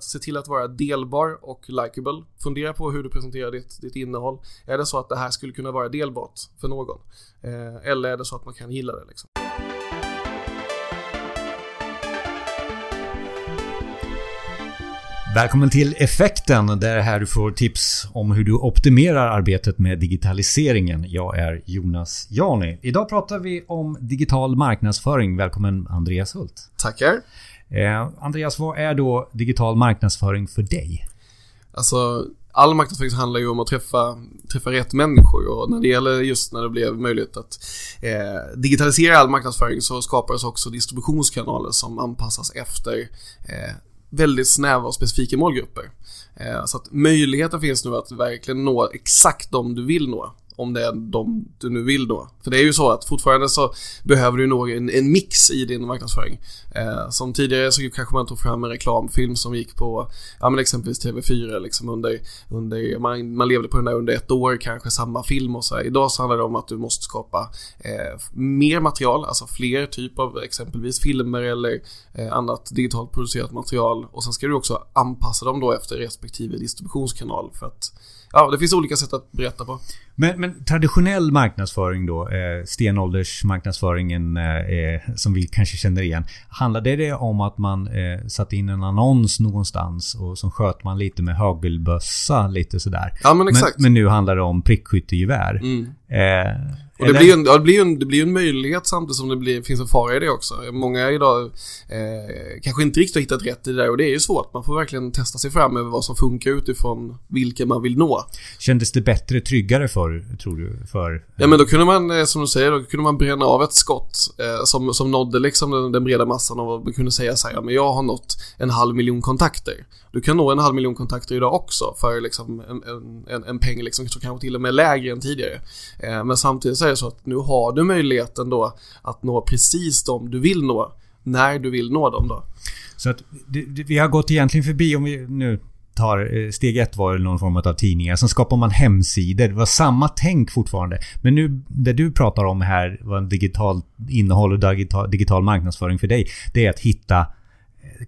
Se till att vara delbar och likable. Fundera på hur du presenterar ditt, ditt innehåll. Är det så att det här skulle kunna vara delbart för någon? Eh, eller är det så att man kan gilla det liksom? Välkommen till Effekten. Det är här du får tips om hur du optimerar arbetet med digitaliseringen. Jag är Jonas Jani. Idag pratar vi om digital marknadsföring. Välkommen Andreas Hult. Tackar. Eh, Andreas, vad är då digital marknadsföring för dig? Alltså, all marknadsföring handlar ju om att träffa, träffa rätt människor och när det gäller just när det blev möjligt att eh, digitalisera all marknadsföring så skapades också distributionskanaler som anpassas efter eh, väldigt snäva och specifika målgrupper. Eh, så att möjligheten finns nu att verkligen nå exakt de du vill nå om det är de du nu vill då. För det är ju så att fortfarande så behöver du nog en, en mix i din marknadsföring. Eh, som tidigare så kanske man tog fram en reklamfilm som gick på, ja men exempelvis TV4 liksom under, under man, man levde på den där under ett år kanske samma film och så här. Idag så handlar det om att du måste skapa eh, mer material, alltså fler typ av exempelvis filmer eller eh, annat digitalt producerat material och sen ska du också anpassa dem då efter respektive distributionskanal för att ja, det finns olika sätt att berätta på. Men, men traditionell marknadsföring då, eh, stenåldersmarknadsföringen eh, som vi kanske känner igen. Handlade det om att man eh, satte in en annons någonstans och så sköt man lite med hagelbössa lite sådär? Ja men exakt. Men, men nu handlar det om prickskyttegevär. Mm. Eh, och det blir, ju en, ja, det, blir en, det blir en möjlighet samtidigt som det blir, finns en fara i det också. Många idag eh, kanske inte riktigt har hittat rätt i det där och det är ju svårt. Man får verkligen testa sig fram över vad som funkar utifrån vilka man vill nå. Kändes det bättre, tryggare för, tror du? För, ja men då kunde man, eh, som du säger, då kunde man bränna av ett skott eh, som, som nådde liksom den, den breda massan och man kunde säga så här, ja men jag har nått en halv miljon kontakter. Du kan nå en halv miljon kontakter idag också för liksom en, en, en peng liksom, som kanske till och med lägre än tidigare. Eh, men samtidigt så det så att nu har du möjligheten då att nå precis de du vill nå när du vill nå dem då. Så att det, det, vi har gått egentligen förbi, om vi nu tar eh, steg ett var någon form av tidningar. Sen skapar man hemsidor. Det var samma tänk fortfarande. Men nu det du pratar om här, vad digitalt innehåll och digital, digital marknadsföring för dig. Det är att hitta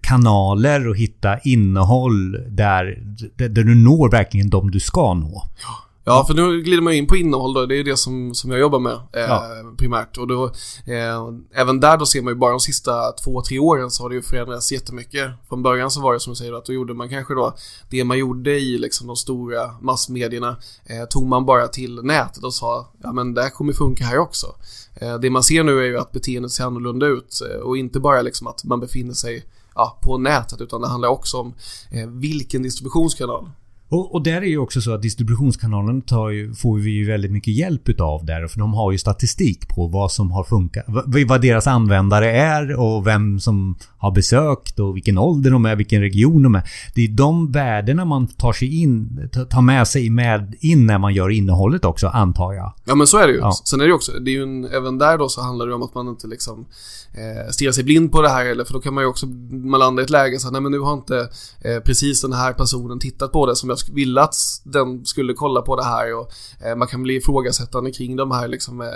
kanaler och hitta innehåll där, där, där du når verkligen de du ska nå. Ja, för nu glider man in på innehåll då. Det är det som, som jag jobbar med eh, ja. primärt. Och då, eh, även där då ser man ju bara de sista två, tre åren så har det ju förändrats jättemycket. Från början så var det som du säger att då gjorde man kanske då det man gjorde i liksom de stora massmedierna eh, tog man bara till nätet och sa ja men det här kommer funka här också. Eh, det man ser nu är ju att beteendet ser annorlunda ut eh, och inte bara liksom att man befinner sig ja, på nätet utan det handlar också om eh, vilken distributionskanal. Och, och, där är ju också så att distributionskanalen ju, får vi ju väldigt mycket hjälp utav där. För de har ju statistik på vad som har funkat. Vad deras användare är och vem som har besökt och vilken ålder de är, vilken region de är. Det är de värdena man tar sig in, tar med sig med in när man gör innehållet också, antar jag. Ja men så är det ju. Ja. Sen är det ju också, det är ju en, även där då så handlar det om att man inte liksom eh, stirrar sig blind på det här eller för då kan man ju också, man landa i ett läge så att nej men nu har inte eh, precis den här personen tittat på det som jag ville att den skulle kolla på det här och eh, man kan bli ifrågasättande kring de här liksom eh,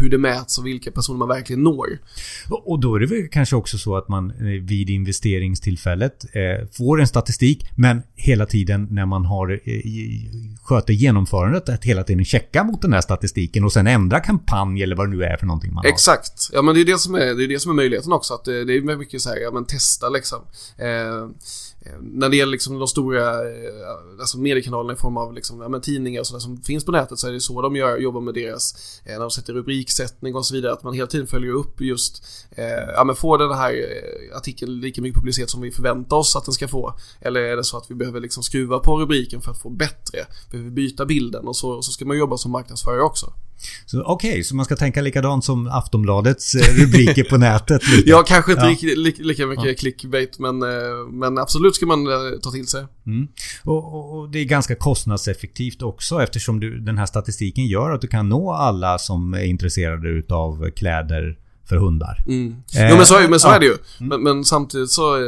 hur det mäts och vilka personer man verkligen når. Och, då är det väl kanske också så att man eh, vid investeringstillfället eh, får en statistik men hela tiden när man har eh, sköter genomförandet att hela tiden checka mot den här statistiken och sen ändra kampanj eller vad det nu är för någonting man har. Exakt. Ja men det är det som är, det är, det som är möjligheten också. Att det, det är mycket så här, ja men testa liksom. Eh, Eh, när det gäller liksom de stora eh, alltså mediekanalerna i form av liksom, ja, men tidningar och sådär som finns på nätet så är det så de gör, jobbar med deras, eh, när de sätter rubriksättning och så vidare, att man hela tiden följer upp just, eh, ja men får den här eh, artikeln lika mycket publicitet som vi förväntar oss att den ska få? Eller är det så att vi behöver liksom skruva på rubriken för att få bättre? Behöver vi byta bilden? Och så, så ska man jobba som marknadsförare också. Okej, okay, så man ska tänka likadant som Aftonbladets rubriker på nätet? Lite. Ja, kanske inte ja. lika, lika mycket ja. clickbait, men, men absolut ska man ta till sig. Mm. Och, och, det är ganska kostnadseffektivt också eftersom du, den här statistiken gör att du kan nå alla som är intresserade utav kläder för hundar. Mm. Eh, jo men så, men så ja. är det ju. Men, men, samtidigt så,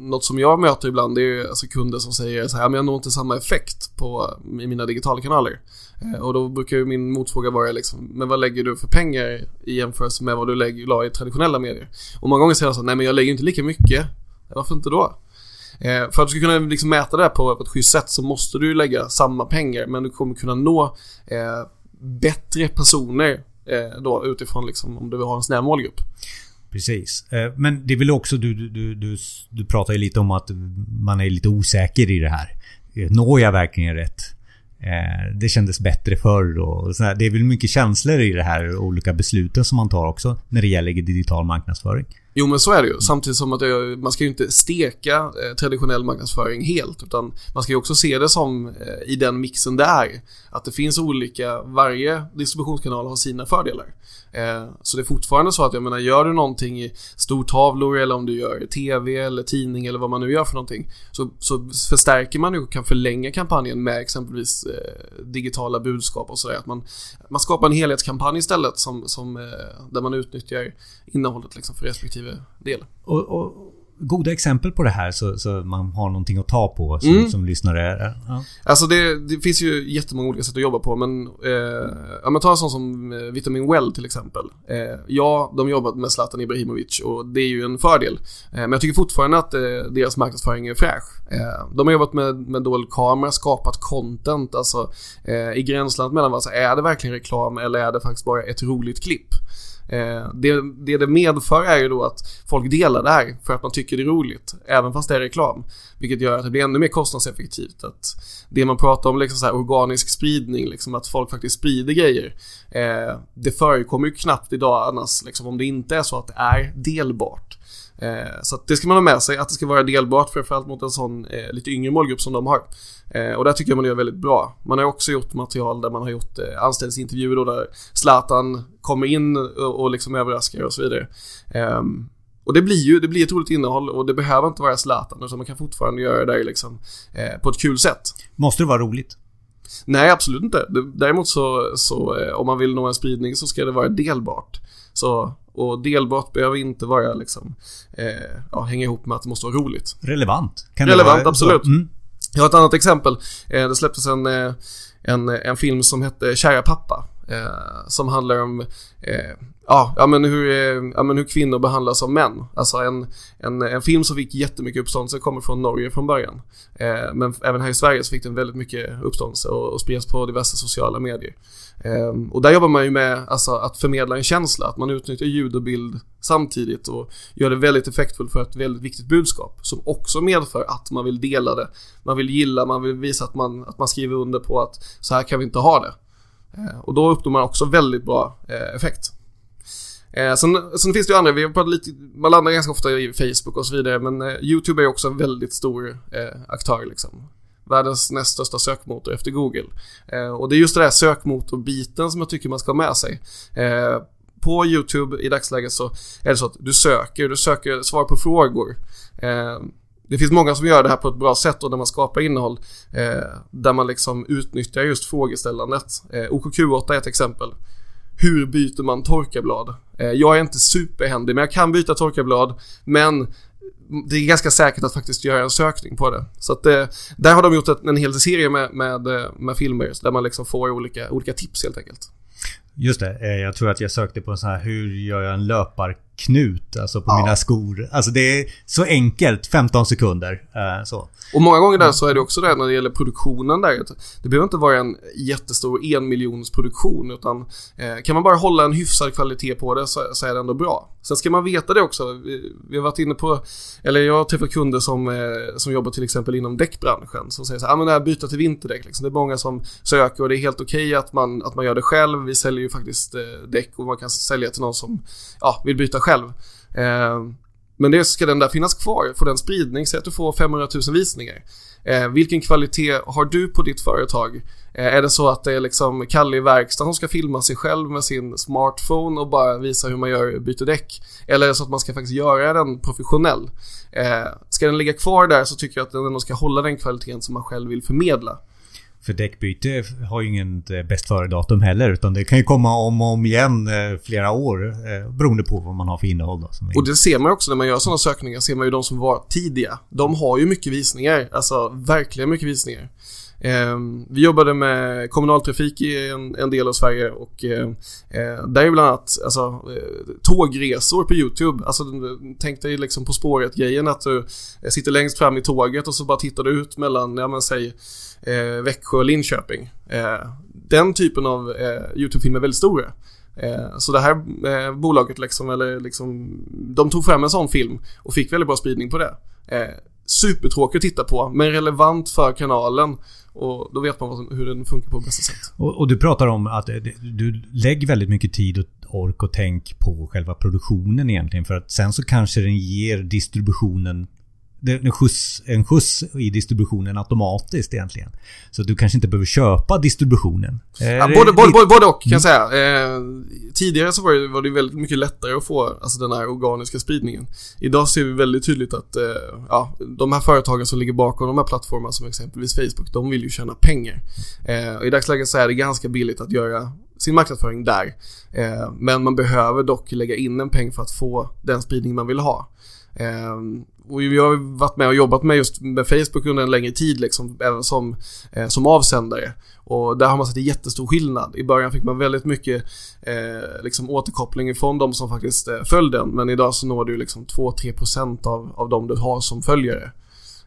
något som jag möter ibland det är ju alltså kunder som säger så här, men jag når inte samma effekt på, i mina digitala kanaler. Eh, och då brukar ju min motfråga vara liksom, men vad lägger du för pengar i jämförelse med vad du lägger, la i traditionella medier? Och många gånger säger jag så nej men jag lägger inte lika mycket. Varför inte då? Eh, för att du ska kunna liksom mäta det här på ett schysst sätt så måste du lägga samma pengar men du kommer kunna nå eh, bättre personer eh, då utifrån liksom om du vill ha en snäv målgrupp. Precis. Eh, men det är väl också du, du, du, du pratar ju lite om att man är lite osäker i det här. Eh, når jag verkligen rätt? Eh, det kändes bättre förr och sådär. Det är väl mycket känslor i det här olika besluten som man tar också när det gäller digital marknadsföring. Jo men så är det ju. Samtidigt som att det, man ska ju inte steka eh, traditionell marknadsföring helt. Utan man ska ju också se det som eh, i den mixen det är. Att det finns olika, varje distributionskanal har sina fördelar. Eh, så det är fortfarande så att jag menar, gör du någonting i stortavlor eller om du gör TV eller tidning eller vad man nu gör för någonting. Så, så förstärker man ju och kan förlänga kampanjen med exempelvis eh, digitala budskap och sådär. Att man, man skapar en helhetskampanj istället som, som, eh, där man utnyttjar innehållet liksom för respektive del. Och, och goda exempel på det här så, så man har någonting att ta på som, mm. som lyssnare. Ja. Alltså det, det, finns ju jättemånga olika sätt att jobba på men eh, ja, men ta en sån som eh, Vitamin Well till exempel. Eh, ja, de jobbar med Zlatan Ibrahimovic och det är ju en fördel. Eh, men jag tycker fortfarande att eh, deras marknadsföring är fräsch. Eh, de har jobbat med, med dold kamera, skapat content, alltså eh, i gränslandet mellan alltså, är det verkligen reklam eller är det faktiskt bara ett roligt klipp? Eh, det, det det medför är ju då att folk delar det här för att man tycker det är roligt, även fast det är reklam. Vilket gör att det blir ännu mer kostnadseffektivt. Att det man pratar om, liksom så här organisk spridning, liksom att folk faktiskt sprider grejer. Eh, det förekommer ju knappt idag annars, liksom, om det inte är så att det är delbart. Eh, så det ska man ha med sig, att det ska vara delbart framförallt mot en sån eh, lite yngre målgrupp som de har. Eh, och där tycker jag man gör väldigt bra. Man har också gjort material där man har gjort eh, anställningsintervjuer då där Zlatan kommer in och, och liksom överraskar och så vidare. Ehm, och det blir ju det blir ett roligt innehåll och det behöver inte vara Zlatan utan man kan fortfarande göra det liksom, eh, på ett kul sätt. Måste det vara roligt? Nej, absolut inte. Däremot så, så om man vill nå en spridning så ska det vara delbart. Så och delbart behöver inte vara liksom, eh, ja, hänga ihop med att det måste vara roligt. Relevant. Kan Relevant, vara, absolut. Mm. Jag har ett annat exempel. Eh, det släpptes en, eh, en, en film som hette Kära pappa. Eh, som handlar om eh, ja, ja, men hur, eh, ja, men hur kvinnor behandlas av män. Alltså en, en, en film som fick jättemycket uppståndelse kommer från Norge från början. Eh, men även här i Sverige så fick den väldigt mycket uppståndelse och, och spreds på diverse sociala medier. Ehm, och där jobbar man ju med alltså, att förmedla en känsla, att man utnyttjar ljud och bild samtidigt och gör det väldigt effektfullt för ett väldigt viktigt budskap som också medför att man vill dela det. Man vill gilla, man vill visa att man, att man skriver under på att så här kan vi inte ha det. Ehm, och då uppnår man också väldigt bra eh, effekt. Eh, sen, sen finns det ju andra, vi har pratat lite, man landar ganska ofta i Facebook och så vidare, men eh, YouTube är också en väldigt stor eh, aktör liksom. Världens näst största sökmotor efter Google. Eh, och det är just det där sökmotorbiten som jag tycker man ska ha med sig. Eh, på YouTube i dagsläget så är det så att du söker, du söker svar på frågor. Eh, det finns många som gör det här på ett bra sätt och där man skapar innehåll eh, där man liksom utnyttjar just frågeställandet. Eh, OKQ8 är ett exempel hur byter man torkarblad? Eh, jag är inte superhändig men jag kan byta torkarblad men det är ganska säkert att faktiskt göra en sökning på det. Så att det, eh, där har de gjort en hel serie med, med, eh, med filmer där man liksom får olika, olika tips helt enkelt. Just det, eh, jag tror att jag sökte på en sån här hur gör jag en löparknut alltså på ja. mina skor. Alltså det är så enkelt, 15 sekunder. Så. Och många gånger där så är det också det när det gäller produktionen där. Det behöver inte vara en jättestor enmiljonsproduktion utan eh, kan man bara hålla en hyfsad kvalitet på det så, är det ändå bra. Sen ska man veta det också. Vi, vi har varit inne på, eller jag har träffat kunder som, eh, som jobbar till exempel inom däckbranschen som säger så här, ah, men det här byta till vinterdäck liksom. Det är många som söker och det är helt okej okay att, man, att man gör det själv. Vi säljer ju faktiskt eh, däck och man kan sälja till någon som ja, vill byta själv. Eh, men det ska den där finnas kvar, få den spridning, säg att du får 500 000 visningar. Eh, vilken kvalitet har du på ditt företag? Eh, är det så att det är liksom Kalle i verkstaden som ska filma sig själv med sin smartphone och bara visa hur man gör byter däck? Eller är det så att man ska faktiskt göra den professionell? Eh, ska den ligga kvar där så tycker jag att den ändå ska hålla den kvaliteten som man själv vill förmedla. För däckbyte har ju inget eh, bäst före-datum heller utan det kan ju komma om och om igen eh, flera år eh, beroende på vad man har för innehåll. Då, och det ser man också när man gör sådana sökningar, ser man ju de som var tidiga. De har ju mycket visningar, alltså verkligen mycket visningar. Eh, vi jobbade med kommunaltrafik i en, en del av Sverige och ehm, eh, där är bland annat alltså, eh, tågresor på YouTube. Alltså tänk dig liksom På spåret-grejen att du eh, sitter längst fram i tåget och så bara tittar du ut mellan, ja men säg eh, Växjö och Linköping. Eh, den typen av eh, YouTube-filmer är väldigt stora. Eh, så det här eh, bolaget liksom, eller liksom, de tog fram en sån film och fick väldigt bra spridning på det. Supertråkigt supertråkig att titta på, men relevant för kanalen. Och då vet man hur den funkar på bästa sätt. Och, och, du pratar om att du lägger väldigt mycket tid och ork och tänk på själva produktionen egentligen. För att sen så kanske den ger distributionen en skjuts, en skjuts i distributionen automatiskt egentligen. Så du kanske inte behöver köpa distributionen. Ja, både, både, både, både och kan jag säga. Eh, tidigare så var det, var det väldigt mycket lättare att få alltså, den här organiska spridningen. Idag ser vi väldigt tydligt att eh, ja, de här företagen som ligger bakom de här plattformarna som exempelvis Facebook, de vill ju tjäna pengar. Eh, I dagsläget så är det ganska billigt att göra sin marknadsföring där. Eh, men man behöver dock lägga in en peng för att få den spridning man vill ha. Och vi har varit med och jobbat med just med Facebook under en längre tid liksom, även som, eh, som avsändare. Och där har man sett en jättestor skillnad. I början fick man väldigt mycket eh, liksom återkoppling från de som faktiskt eh, följde den. Men idag så når du liksom 2-3% av, av de du har som följare.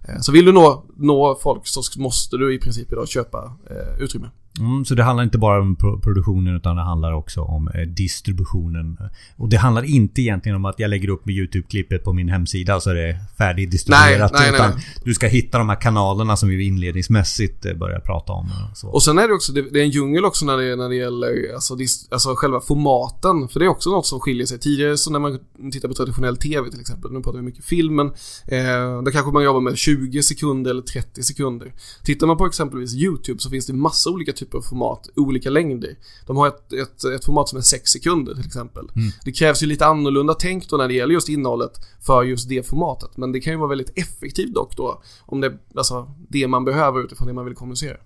Eh, så vill du nå, nå folk så måste du i princip idag köpa eh, utrymme. Mm, så det handlar inte bara om produktionen utan det handlar också om eh, distributionen. Och det handlar inte egentligen om att jag lägger upp med YouTube-klippet på min hemsida så är det färdigdistribuerat. Nej, nej, utan nej, du ska hitta de här kanalerna som vi inledningsmässigt eh, börjar prata om. Och, så. och sen är det också, det, är en djungel också när det, när det gäller alltså, alltså själva formaten. För det är också något som skiljer sig. Tidigare så när man tittar på traditionell TV till exempel, nu pratar vi mycket filmen. Eh, där kanske man jobbar med 20 sekunder eller 30 sekunder. Tittar man på exempelvis YouTube så finns det massa olika typer typer av format, olika längder. De har ett, ett, ett format som är 6 sekunder till exempel. Mm. Det krävs ju lite annorlunda tänk då när det gäller just innehållet för just det formatet. Men det kan ju vara väldigt effektivt dock då, om det är alltså, det man behöver utifrån det man vill kommunicera.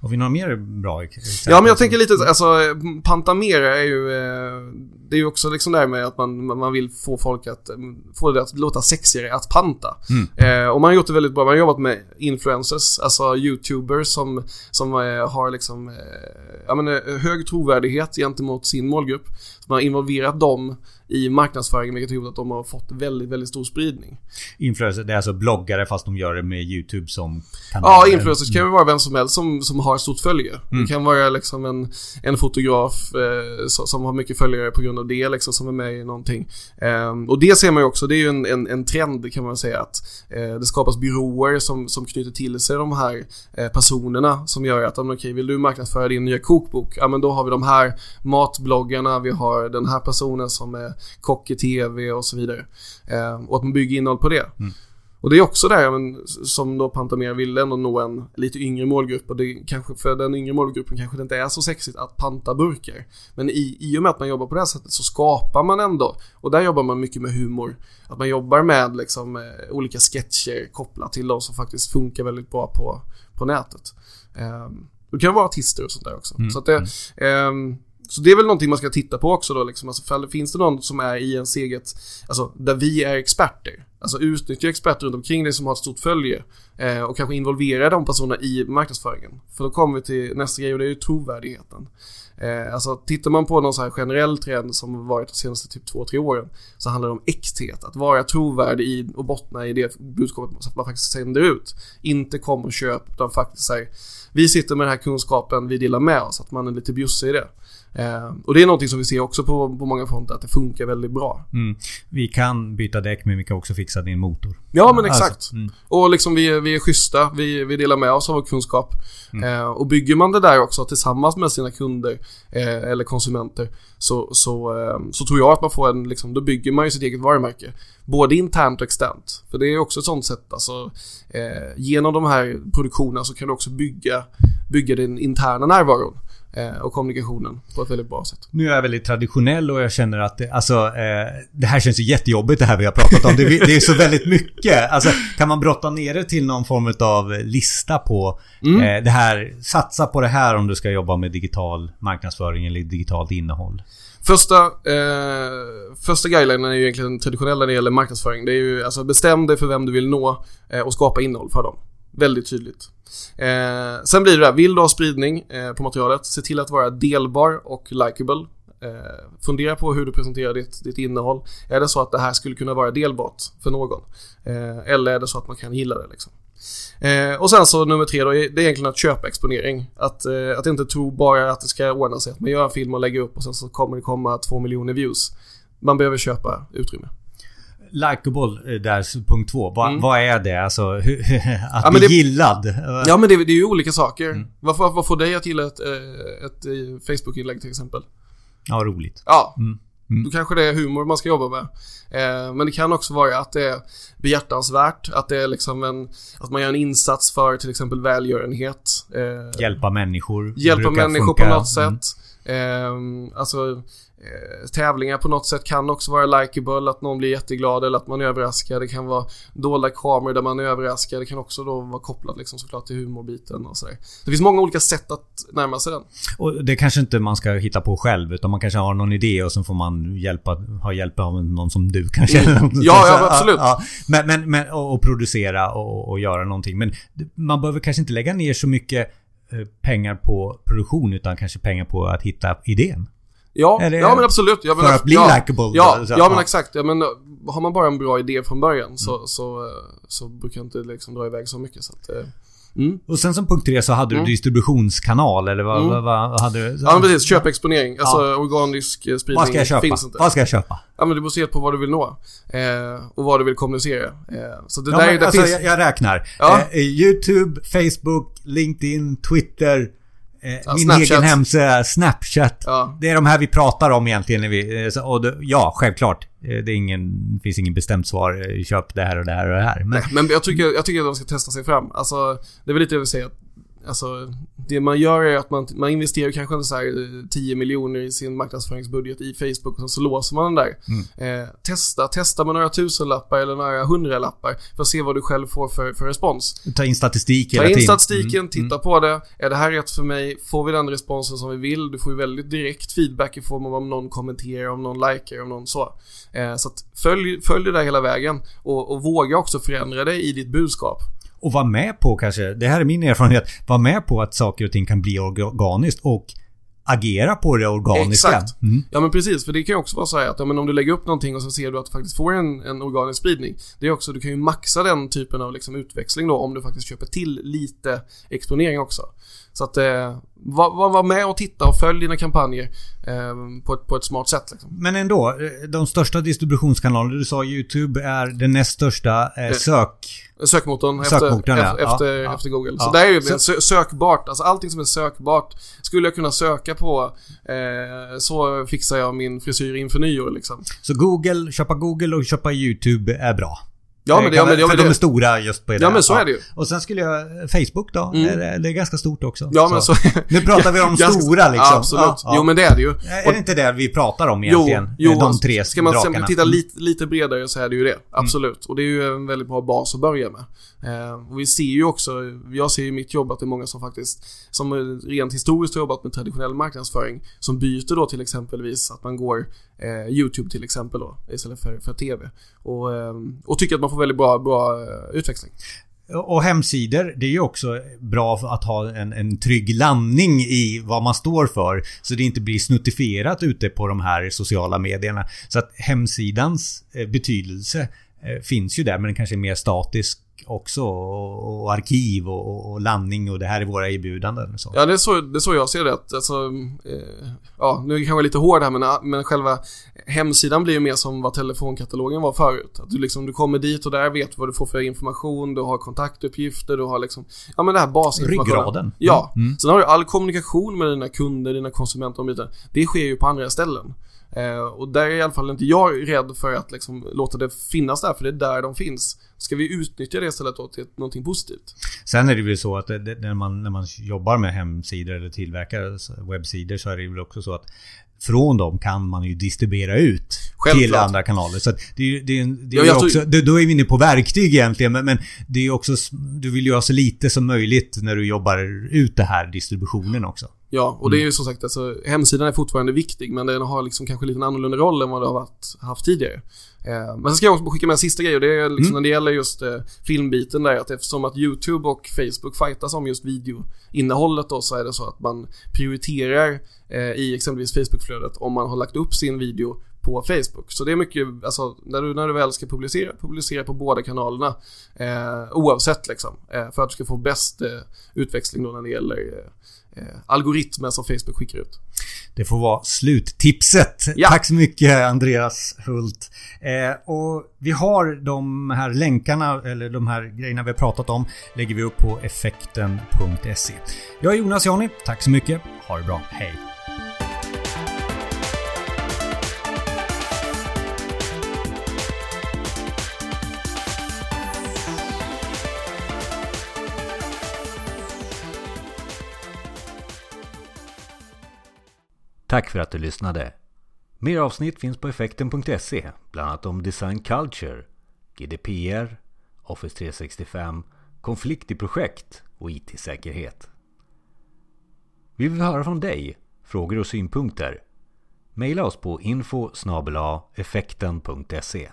Har vi några mer bra exempel? Ja, men jag tänker lite, alltså Pantamera är ju, eh, det är ju också liksom det här med att man, man vill få folk att, få det att låta sexigare att panta. Mm. Eh, och man har gjort det väldigt bra, man har jobbat med influencers, alltså YouTubers som, som eh, har liksom Eh, Eh, ja, men, eh, hög trovärdighet gentemot sin målgrupp. Man har involverat dem i marknadsföringen vilket har gjort att de har fått väldigt, väldigt stor spridning. Influencers, det är alltså bloggare fast de gör det med YouTube som kanal? Ja, influencers kan ju vara vem som helst som, som har ett stort följe. Mm. Det kan vara liksom en, en fotograf eh, som har mycket följare på grund av det liksom som är med i någonting. Eh, och det ser man ju också, det är ju en, en, en trend kan man säga att eh, det skapas byråer som, som knyter till sig de här eh, personerna som gör att, okej, okay, vill du marknadsföra din nya kokbok? Ja, men då har vi de här matbloggarna, vi har den här personen som är kock i tv och så vidare. Eh, och att man bygger innehåll på det. Mm. Och det är också där men, som då Pantamera vill ändå nå en lite yngre målgrupp och det kanske för den yngre målgruppen kanske det inte är så sexigt att panta burkar. Men i, i och med att man jobbar på det här sättet så skapar man ändå, och där jobbar man mycket med humor, att man jobbar med liksom eh, olika sketcher kopplat till de som faktiskt funkar väldigt bra på, på nätet. Eh, det kan vara artister och sånt där också. Mm. Så att det, eh, så det är väl någonting man ska titta på också då liksom. Alltså, finns det någon som är i ens eget, alltså där vi är experter. Alltså utnyttja experter runt omkring dig som har ett stort följe. Eh, och kanske involvera de personerna i marknadsföringen. För då kommer vi till nästa grej och det är ju trovärdigheten. Eh, alltså tittar man på någon så här generell trend som har varit de senaste typ två, tre åren. Så handlar det om äkthet. Att vara trovärdig i och bottna i det budskapet så att man faktiskt sänder ut. Inte kom och köp utan faktiskt säger vi sitter med den här kunskapen, vi delar med oss. Att man är lite bjussig i det. Eh, och det är någonting som vi ser också på, på många fronter, att det funkar väldigt bra. Mm. Vi kan byta däck men vi kan också fixa din motor. Ja men exakt. Alltså, mm. Och liksom vi, vi är schyssta, vi, vi delar med oss av vår kunskap. Mm. Eh, och bygger man det där också tillsammans med sina kunder eh, eller konsumenter så, så, eh, så tror jag att man får en, liksom, då bygger man ju sitt eget varumärke. Både internt och externt. För det är också ett sånt sätt, alltså eh, genom de här produktionerna så kan du också bygga, bygga din interna närvaro. Eh, och kommunikationen på ett väldigt bra sätt. Nu är jag väldigt traditionell och jag känner att det, alltså, eh, det här känns ju jättejobbigt det här vi har pratat om. Det, det är så väldigt mycket. Alltså, kan man brotta ner det till någon form av lista på mm. eh, det här, satsa på det här om du ska jobba med digital marknadsföring eller digitalt innehåll? Första, eh, första guidelinen är ju egentligen traditionell när det gäller marknadsföring. Det är ju alltså bestäm dig för vem du vill nå eh, och skapa innehåll för dem. Väldigt tydligt. Eh, sen blir det där, vill du ha spridning eh, på materialet, se till att vara delbar och likable. Eh, fundera på hur du presenterar ditt, ditt innehåll. Är det så att det här skulle kunna vara delbart för någon? Eh, eller är det så att man kan gilla det liksom? Eh, och sen så nummer tre då, det är egentligen att köpa exponering. Att, eh, att inte tro bara att det ska ordna sig. Att man gör en film och lägger upp och sen så kommer det komma två miljoner views. Man behöver köpa utrymme. Likeable eh, där, punkt två. Va, mm. Vad är det? Alltså, att ja, bli det, gillad? Ja men det, det är ju olika saker. Mm. Vad, vad, får dig att gilla ett, eh, ett, eh, Facebook-inlägg till exempel? Ja, roligt. Ja. Mm. Mm. Då kanske det är humor man ska jobba med. Eh, men det kan också vara att det är behjärtansvärt, att det är liksom en, att man gör en insats för till exempel välgörenhet. Eh, hjälpa människor. Hjälpa människor funka. på något mm. sätt. Eh, alltså Eh, tävlingar på något sätt kan också vara likeable, att någon blir jätteglad eller att man överraskar. Det kan vara dolda kameror där man överraskar. Det kan också då vara kopplat liksom såklart till humorbiten och sådär. Det finns många olika sätt att närma sig den. Och det kanske inte man ska hitta på själv utan man kanske har någon idé och så får man hjälpa, ha hjälp av någon som du kanske. Mm. Ja, ja absolut. Ja, ja. Men, men, men och, och producera och, och göra någonting. Men man behöver kanske inte lägga ner så mycket eh, pengar på produktion utan kanske pengar på att hitta idén. Ja, ja men absolut. Ja, men, för att bli ja, likeable? Ja, ja, ja, men exakt. Ja, men har man bara en bra idé från början mm. så, så, så brukar inte liksom dra iväg så mycket. Så att, eh, Mm. Och sen som punkt tre så hade du mm. distributionskanal eller vad, mm. vad, vad hade du? Ja men precis, köpexponering. Alltså ja. organisk eh, spridning vad ska jag köpa? finns inte. Vad ska jag köpa? Ja men det beror på vad du vill nå. Eh, och vad du vill kommunicera. Eh, så det ja, där men, det alltså, finns... jag, jag räknar. Ja. Eh, Youtube, Facebook, LinkedIn, Twitter, Eh, ja, min Snapchat. egen hemsida, Snapchat. Ja. Det är de här vi pratar om egentligen. När vi, eh, och det, ja, självklart. Eh, det, är ingen, finns ingen bestämt svar. Köp det här och det här och det här. Men, men jag, tycker, jag tycker att de ska testa sig fram. Alltså, det är väl lite det vill säga. Alltså, det man gör är att man, man investerar kanske så här 10 miljoner i sin marknadsföringsbudget i Facebook och sen så låser man den där. Mm. Eh, testa, testa med några tusenlappar eller några hundralappar för att se vad du själv får för, för respons. Ta in statistik hela Ta in statistiken, mm. titta mm. på det. Är det här rätt för mig? Får vi den responsen som vi vill? Du får ju väldigt direkt feedback i form av om någon kommenterar, om någon likar, om någon så. Eh, så följ, följ det där hela vägen och, och våga också förändra dig i ditt budskap. Och vara med på kanske, det här är min erfarenhet, vara med på att saker och ting kan bli organiskt och agera på det organiska. Exakt. Mm. Ja men precis, för det kan ju också vara så att ja, men om du lägger upp någonting och så ser du att du faktiskt får en, en organisk spridning. Det är också, du kan ju maxa den typen av liksom utväxling då om du faktiskt köper till lite exponering också. Så att eh, var, var, med och titta och följ dina kampanjer eh, på, ett, på ett smart sätt. Liksom. Men ändå, eh, de största distributionskanalerna, du sa YouTube är den näst största eh, sök... Sökmotorn, Sökmotorn efter, ja. efter, ja. efter Google. Ja. Så det är ju så, sökbart, alltså allting som är sökbart skulle jag kunna söka på eh, så fixar jag min frisyr inför nyår liksom. Så Google, köpa Google och köpa YouTube är bra? Ja men det, ja, men, det, för de är stora just på det Ja men så är det ju. Och sen skulle jag... Facebook då? Mm. Det, det är ganska stort också. Ja men så... nu pratar vi om stora liksom. Ja, absolut. Ja, jo men det är det ju. Är det inte det vi pratar om egentligen? Jo, jo de tre Ska man drakarna. titta lite, lite bredare så är det ju det. Absolut. Mm. Och det är ju en väldigt bra bas att börja med. Eh, och vi ser ju också, jag ser i mitt jobb att det är många som faktiskt, som rent historiskt har jobbat med traditionell marknadsföring, som byter då till exempelvis att man går eh, YouTube till exempel då, istället för, för TV. Och, eh, och tycker att man får väldigt bra, bra eh, utväxling. Och hemsidor, det är ju också bra att ha en, en trygg landning i vad man står för. Så det inte blir snuttifierat ute på de här sociala medierna. Så att hemsidans eh, betydelse eh, finns ju där men den kanske är mer statisk också. Och, och arkiv och, och, landning och det här är våra erbjudanden. Så. Ja, det är så, det är så jag ser det. Alltså, eh, ja, nu är jag kanske lite hård här men, men själva hemsidan blir ju mer som vad telefonkatalogen var förut. Att du liksom, du kommer dit och där vet vad du får för information, du har kontaktuppgifter, du har liksom, ja men det här basinformationen. Ryggraden. Ja. Mm. Sen har du all kommunikation med dina kunder, dina konsumenter och bitar. Det sker ju på andra ställen. Eh, och där är i alla fall inte jag rädd för att liksom låta det finnas där, för det är där de finns. Ska vi utnyttja det istället då till någonting positivt. Sen är det väl så att det, det, när, man, när man jobbar med hemsidor eller tillverkar webbsidor så är det väl också så att från dem kan man ju distribuera ut Självklart. till andra kanaler. Så det, det, det ja, är också, tror... då är vi inne på verktyg egentligen. Men, men det är också... Du vill ju ha så lite som möjligt när du jobbar ut det här distributionen också. Ja, och det är ju mm. som sagt alltså, hemsidan är fortfarande viktig men den har liksom kanske lite en annorlunda roll än vad det har varit, haft tidigare. Eh, men sen ska jag också skicka med en sista grej och det är liksom mm. när det gäller just eh, filmbiten där att eftersom att YouTube och Facebook fightas om just videoinnehållet då så är det så att man prioriterar eh, i exempelvis Facebookflödet om man har lagt upp sin video på Facebook. Så det är mycket, alltså när du, när du väl ska publicera, publicera på båda kanalerna eh, oavsett liksom. Eh, för att du ska få bäst eh, utväxling då när det gäller eh, algoritmer som Facebook skickar ut. Det får vara sluttipset. Ja. Tack så mycket Andreas Hult. Eh, och vi har de här länkarna, eller de här grejerna vi har pratat om, lägger vi upp på effekten.se. Jag är Jonas Jani. Tack så mycket. Ha det bra. Hej! Tack för att du lyssnade. Mer avsnitt finns på effekten.se, bland annat om design culture, GDPR, Office 365, konflikt i projekt och IT-säkerhet. Vi vill höra från dig, frågor och synpunkter. Maila oss på info effekten.se